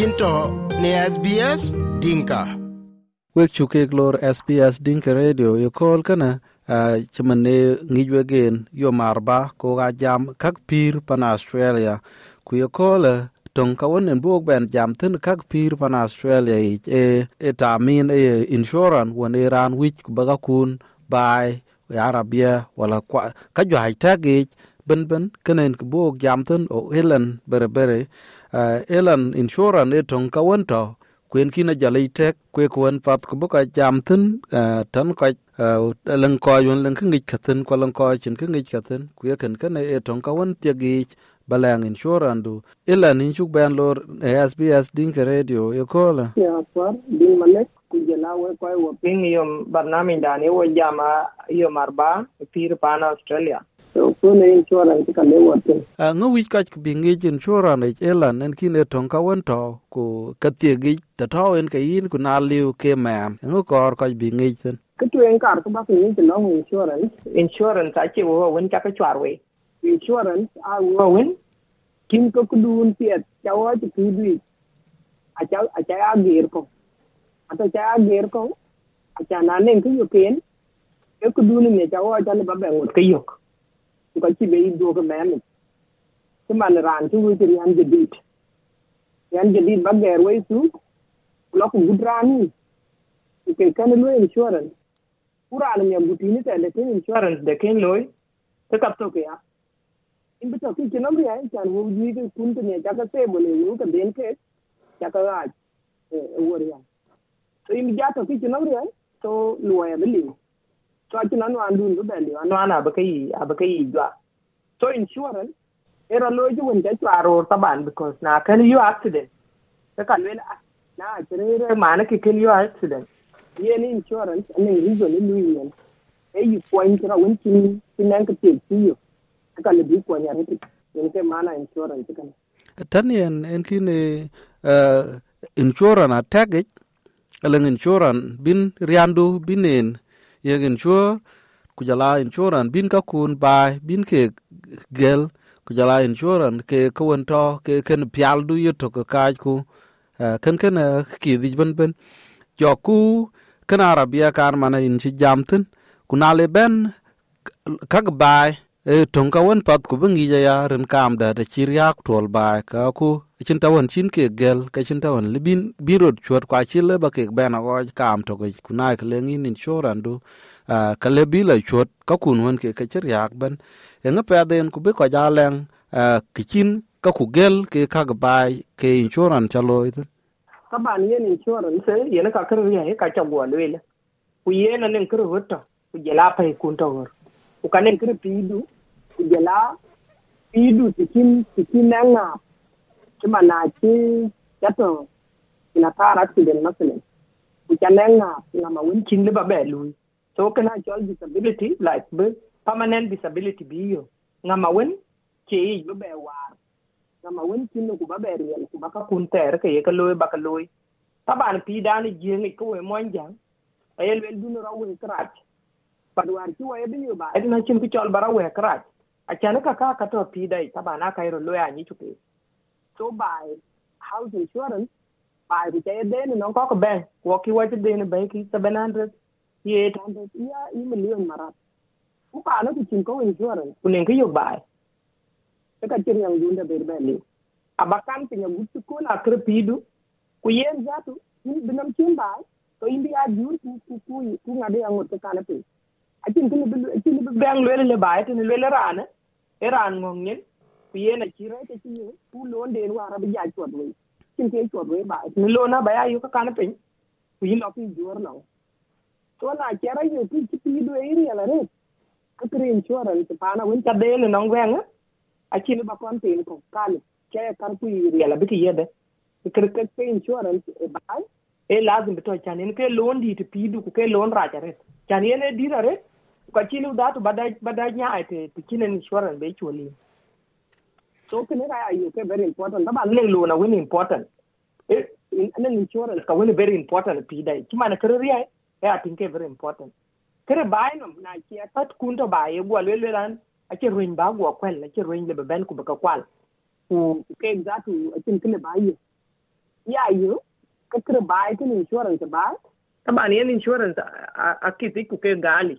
yinto ne SBS Dinka. Wek chukek lor SBS Dinka Radio yo kol kana chimane ngijwe gen yo marba ko jam kak pir pan Australia ku yo kol tong ka wonen buok ben jam tin kak pir pan Australia e e, e ta min e insurance won e ran wich baga kun bai arabia wala kwa kajwa hay tagi ben ben kenen buok jam tin o helen bere bere elan insurance e tong ka won to kwen kina jale tek kwe kwen pat ko boka jam tin uh, tan ko uh, lang ko yun lang ngik katin ko lang ko chin ngik katin kwe ken ken e tong ka won tie gi balang insurance du. Elan in ban lor e SBS din ka radio e kola ya par din malek kujela we ko wo ping yom barnami dani wo jama yom arba pir e pan australia so ko ne insurance ka le wote uh, ngo wi ka bi ngi insurance elan en kine tong ka won to ku ka tie gi ta to en ka yin ku na liu ke man ngo kor ka bi ngi tin cái chuyện cả các bác nghĩ thì nó insurance insurance chịu wo win chắc cái chwar we insurance ai wo win kim ko kudun tiet chawa ti kidwi a cha a cha agir ko ata cha agir ko a cha na nen ku yoken e kudun ne chawa cha ne ba ben ke yok ko ci be do ko men ci man ran ci wu ci yan jadid yan jadid ba ger way su lo ku gudrani ke kan lo insurance? Kuraan mi gutini te le ken insurance de ken loy ta kap to ke ya in bito ki kinam ya ai chan wo ji ke kun to ne ja ka se bole yu ka den ke ja ka ga e wor ya so in ja to ki kinam ri ai to lo ya beli ati nanu andu ndu bendi anu ana bakai abakai jwa. So insurance era loji wanda to aror taban because na kan you accident. Ta kan wel na ajere mana ki kan you accident. Ye ni insurance ne rizo ni luyen e yi point ra won kin kinan ka te ti yo. Ta kan bi ko ya ni yin ke mana insurance kan tan yen en kine insurance a tagage alang insurance bin riandu binen ye insure kujala insurance bin ka kun bai, bin ke gel. Kujala insurance ke kawan to ke ken pial du yuto ka kaj ku eh, ken ken eh, ki di ben ben. Jo ku kana arabia kan mana in si jamtin kuna le ben kag bai tong ka won pat ku bingi ja ya ren kam da da chir yak tol ba ka ku chin ta won chin ke gel ka chin ta won libin birod chuot kwa chi le ba ke ben go kam to ko kuna ka le ngin insurance du ka le bi la chuot ka kun won ke ka chir yak ban en nga pa den ku be ko ja leng ki chin ka ku gel ke ka ga ba ke insurance chaloy taban yen insurance yen ka kar ya ka cha go le ku yen nen kar hutta ku je la pa ku to ukanankiri piidu kujela piidu tikin tikin eŋa kima naaci yato ina taar accident masilin kucan eŋa ina ma wen cin liba be lui so kina chol disability like be permanent disability biyo ŋa ma wen ceyic be be waar ŋa ma wen cinno ku ba be riel ku baka kun teer ke ye ka looi baka looi taban pii daani jieŋic ke we moñ jaŋ ayel wel duno ra wen pad war ki we bi yo ba edna chin ki chol bara we krach achana ka ka ka to pi dai taban ka iro loy anyi ni ke so by house insurance by the day then no ko ben ko ki wa den ben ki 700 ye 800 ya i million marat ku ka no ki chin ko insurance ku len ki yo bai ka cin yang dunda ber beli abakan pinya gutu ko na krepidu ku yen zatu ni binam cin ba to indi a jur ku ku ku ngade yang ka na pe acin kini bilu acin bi bang lele le bai tin lele rana eran ngong nyen ku yen a cire ta ci ku lon den wara bi ja chot we. Cin ke chot we ba ni lona ba ya yu ka kana pe ku yin lo ki jor no to na chera yu, ku ci pidu e ri ala re. Ka kren chora ni pa na won ta dele nong wenga eh. akini ba kon tin ko kali ke kar ku yela biti yede ikir ke ke insurance e bai e eh, lazim bito chan en ke lon di ti pi du ku ke lon e ra jare chan ene dira re ko chini da to bada kwakili ate badanyate tikinen insurance be choli so kene ka ayo ke very important. Ba ne lo na win important. Eh nan insurance ka win very important pi dai kuma na kare riya e a tinke very important. Kare bai no na ki pat kunto bai e gwa lele ran a ke ruin ba gwa kwel na ke ruin le ben ku baka kwal. Ku ke exactu a kin kile bai ya yo ka kere bai kin insurance ba ta ba ne insurance a ki ku ke gali.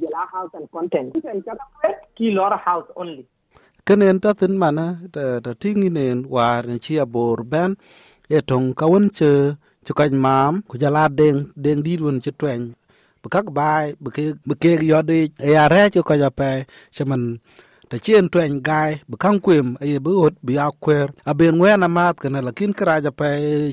jela house and content. Ken ka ki lora house only. Kenen ta tin mana ta ta tinginen war ni chia bor ben e tong ka che che kan mam ku jala deng deng di won che twen bu kak bai bu ke bu ke yo e ya re che ja pe che man ta chien twen gai bu kan kwem e bu ot bi a kwer a ben we na mat kana lakin kra ja pe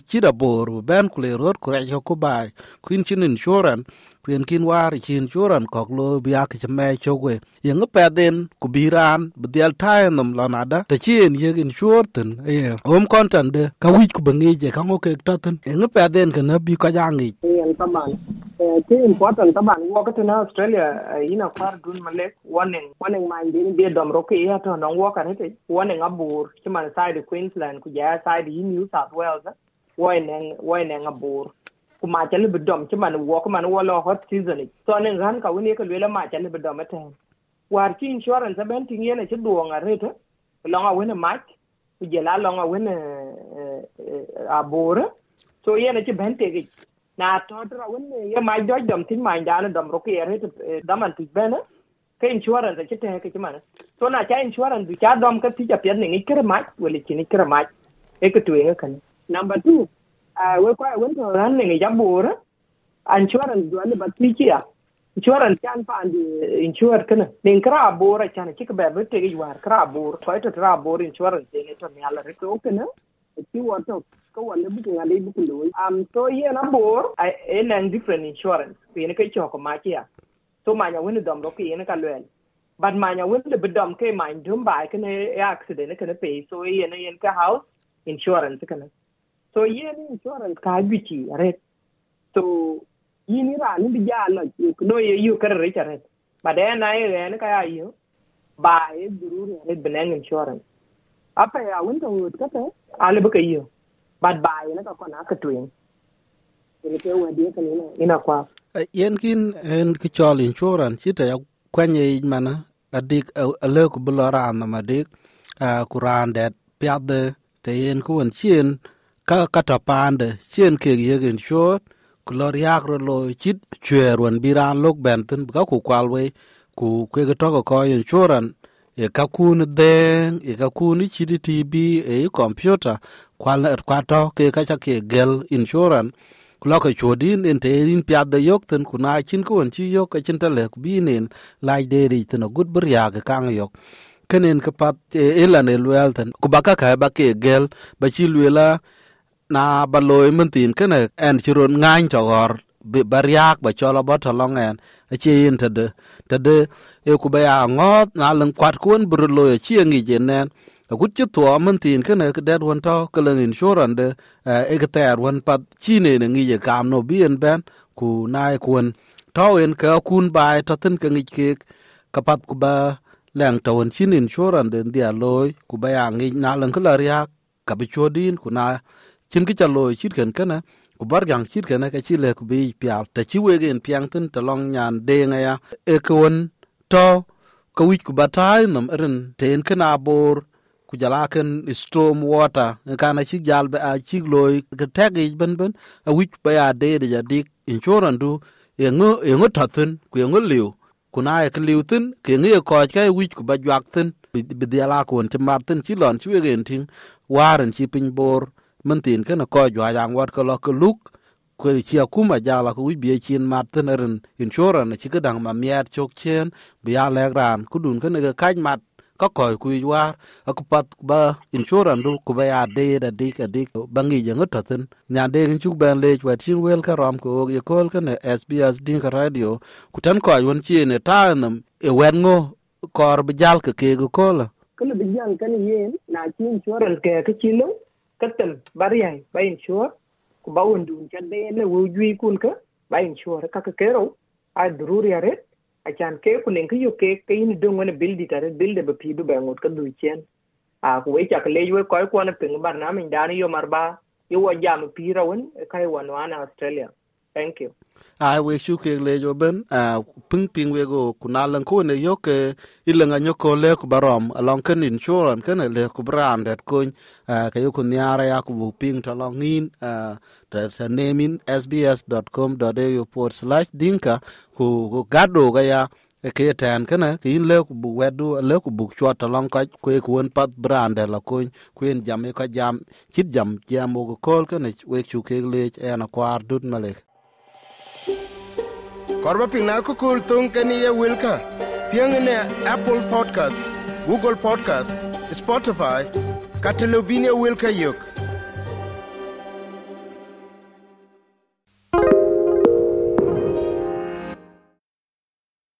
chi da bor ben kule rot kure jo ko bai. Kuin chin insurance kwen kin war chin churan kok lo bia ke chme chogwe yeng pa den ku biran bdial tai nom la lanada ta chien ye in e ye. Hom kontan de, ka wi ku bangi je ka ngoke taten yeng pa den ke na bi ka jangi yen taban ke important taban wo ka na australia ina far dun malek wanen wanen ma ndin bi dom roke ya to non wo ka ne wanen abur chiman side queensland ku ja side new south wales wanen wanen abur. Ku ma chali bi dom ci man wo ko man wo lo hot season so nen ran ka woni ka le ma chali bi dom ta war ci insurance ben tin yene ci duwa nga rete longa wene wona ku jela longa wene abur so yene ci ben te na todra wen ye ma joj dom tin ma ndana dom ro ke re daman ti bene ke insurance ke te ke mana to na cha insurance du cha dom ka ti ja pian ni kre ma wele chi ni kre ma e ke tu ye kan number 2 a we kwa wen to ran ni ja bur insurance du ale bat ni chi ya insurance chan pa and insure kana nin kra bor chan ki ke be te yuar kra bor ko to kra bor insurance ne to ni ala re ko kana kiwato ka wanda bukin a dai bukin da wai am so yi na bor a nan different insurance. Ku yana kai choko ma kiya so ma nya wani dom ku yana ka loyal but ma nya wani bi dom kai ma dum ba kana ya accident kana pay. So yi yana yin ka house insurance kana so yi yana insurance ka biki red. So yi ni ra ni bi ja la no ye yu kar red. But then na yi yana eh, ka ya yi ba e eh, durure red benang insurance. Apa ya won to ka ta ale ba ka yu ba ba ne ka kona ka tuin ni ke wa de ka ni ina kwa yen kin en ki chol insurance chita ya kwanye mana adik ale ku bulora na madik kuran det piade te yen ku won chien ka kata pande chien ke yegen short kulor yak ro lo chit chwer wan biran lok benten ka ku kwalwe ku ke ga toko ko insuran e ka kun den e ka kun chit tb e computer, kwal kwa to ke ka cha ke gel insuran ku lo ka chodin en te rin pya de yok ten, ku na chin ko chi yok ka chin ta le ku bi nen lai de ri ten gut bur ya ga kang yok. Kenen ka pat e elan elwel ten, ku baka ka ba ke gel, ba chi lwela na ba loy mun tin kene en chiron ngain to gor. bi bariak, ba cholo ba to long en. A che yin tede tede e ku ba ya ngot, na lang kwat kun bru lo ye chi ngi je nen a gut chi to mun tin kene ke det won to ke lang insurance de. E ke ter won pat chi ne ne ngi je kam no bi en ben. Ku nai kun to en ke kun bai to tin ke ngi ke ka pat ku ba lang to won chin insurance de dia loy ku ba ya ngi, na lang ke la ria ka bi chodin ku na chin ki chalo chit ken kana ku bar gang chit kana ka chi le ku bi pial. Ta chi we gen piang tin ta long nyan de nga ya. E kwon to ka wich ku batai nam ren ten kana bor ku jala ken storm water. Kana chi jal be a chi loy ka tag ben ben. A wich ba ya de de ya dik. Insurance du e ngo e ngo tatin ku e ngo liu. Ku na e liu tin ke ngi ko ka wich ku ba jwak tin. Bi dia la ku mar tin chi lon chi we gen ting. Waren chi pin bor man tin kana ko jwa yang wat ko lo ko luk ko chi akuma jala ko bi chin mat tin ren insurance chi ka mà miệt miat chok chen bi ya le ran ku dun kana ka kaj mat ka ko ku war aku pat ba insurance du ku ba ya de da dik a dik bangi je ngot tin nya de chu bên le chwa chin wel cái ram ko ye cái này sbs din ka radio. Ku tan ko won chi ne ta nam e wen ngo kor bi cái ka ke ko la kala bi jan kan yen na insurance ke cái chi lo katem bariya ba insure ku ba wondu jande ne wo jui kun ka ba insure ka ka kero a dururi are a chan ke ku nen yo ke ke ni dong ne bildi tare bilde ba pidu ba ngot ka du chen a ku we chak le yo ko ko na ping bar na min dani yo marba yo wa jam pira won kai wan wan australia. Thank you. Ai we shu ke le jo ben, a ping ping we go kunalan ko ne yo ke ilanga nyo ko le ku barom, along ken insurance, ken le ku brandet kun ke yo kun yara ya ku ping to long in ta ta in sbs.com.au forward slash dinka, ku ku gado ga ya e ke tan kana ke in le ku bu wedu le ku bu chwa to long ka, ku e ku won pat brand la kun kuin jam e ka jam, chit jam jam go kol ken we shu ke le ena kwar dut malek Korba pina kukul tung kani ya wilka. Piang ne Apple Podcast, Google Podcast, Spotify, katilobini ya wilka yök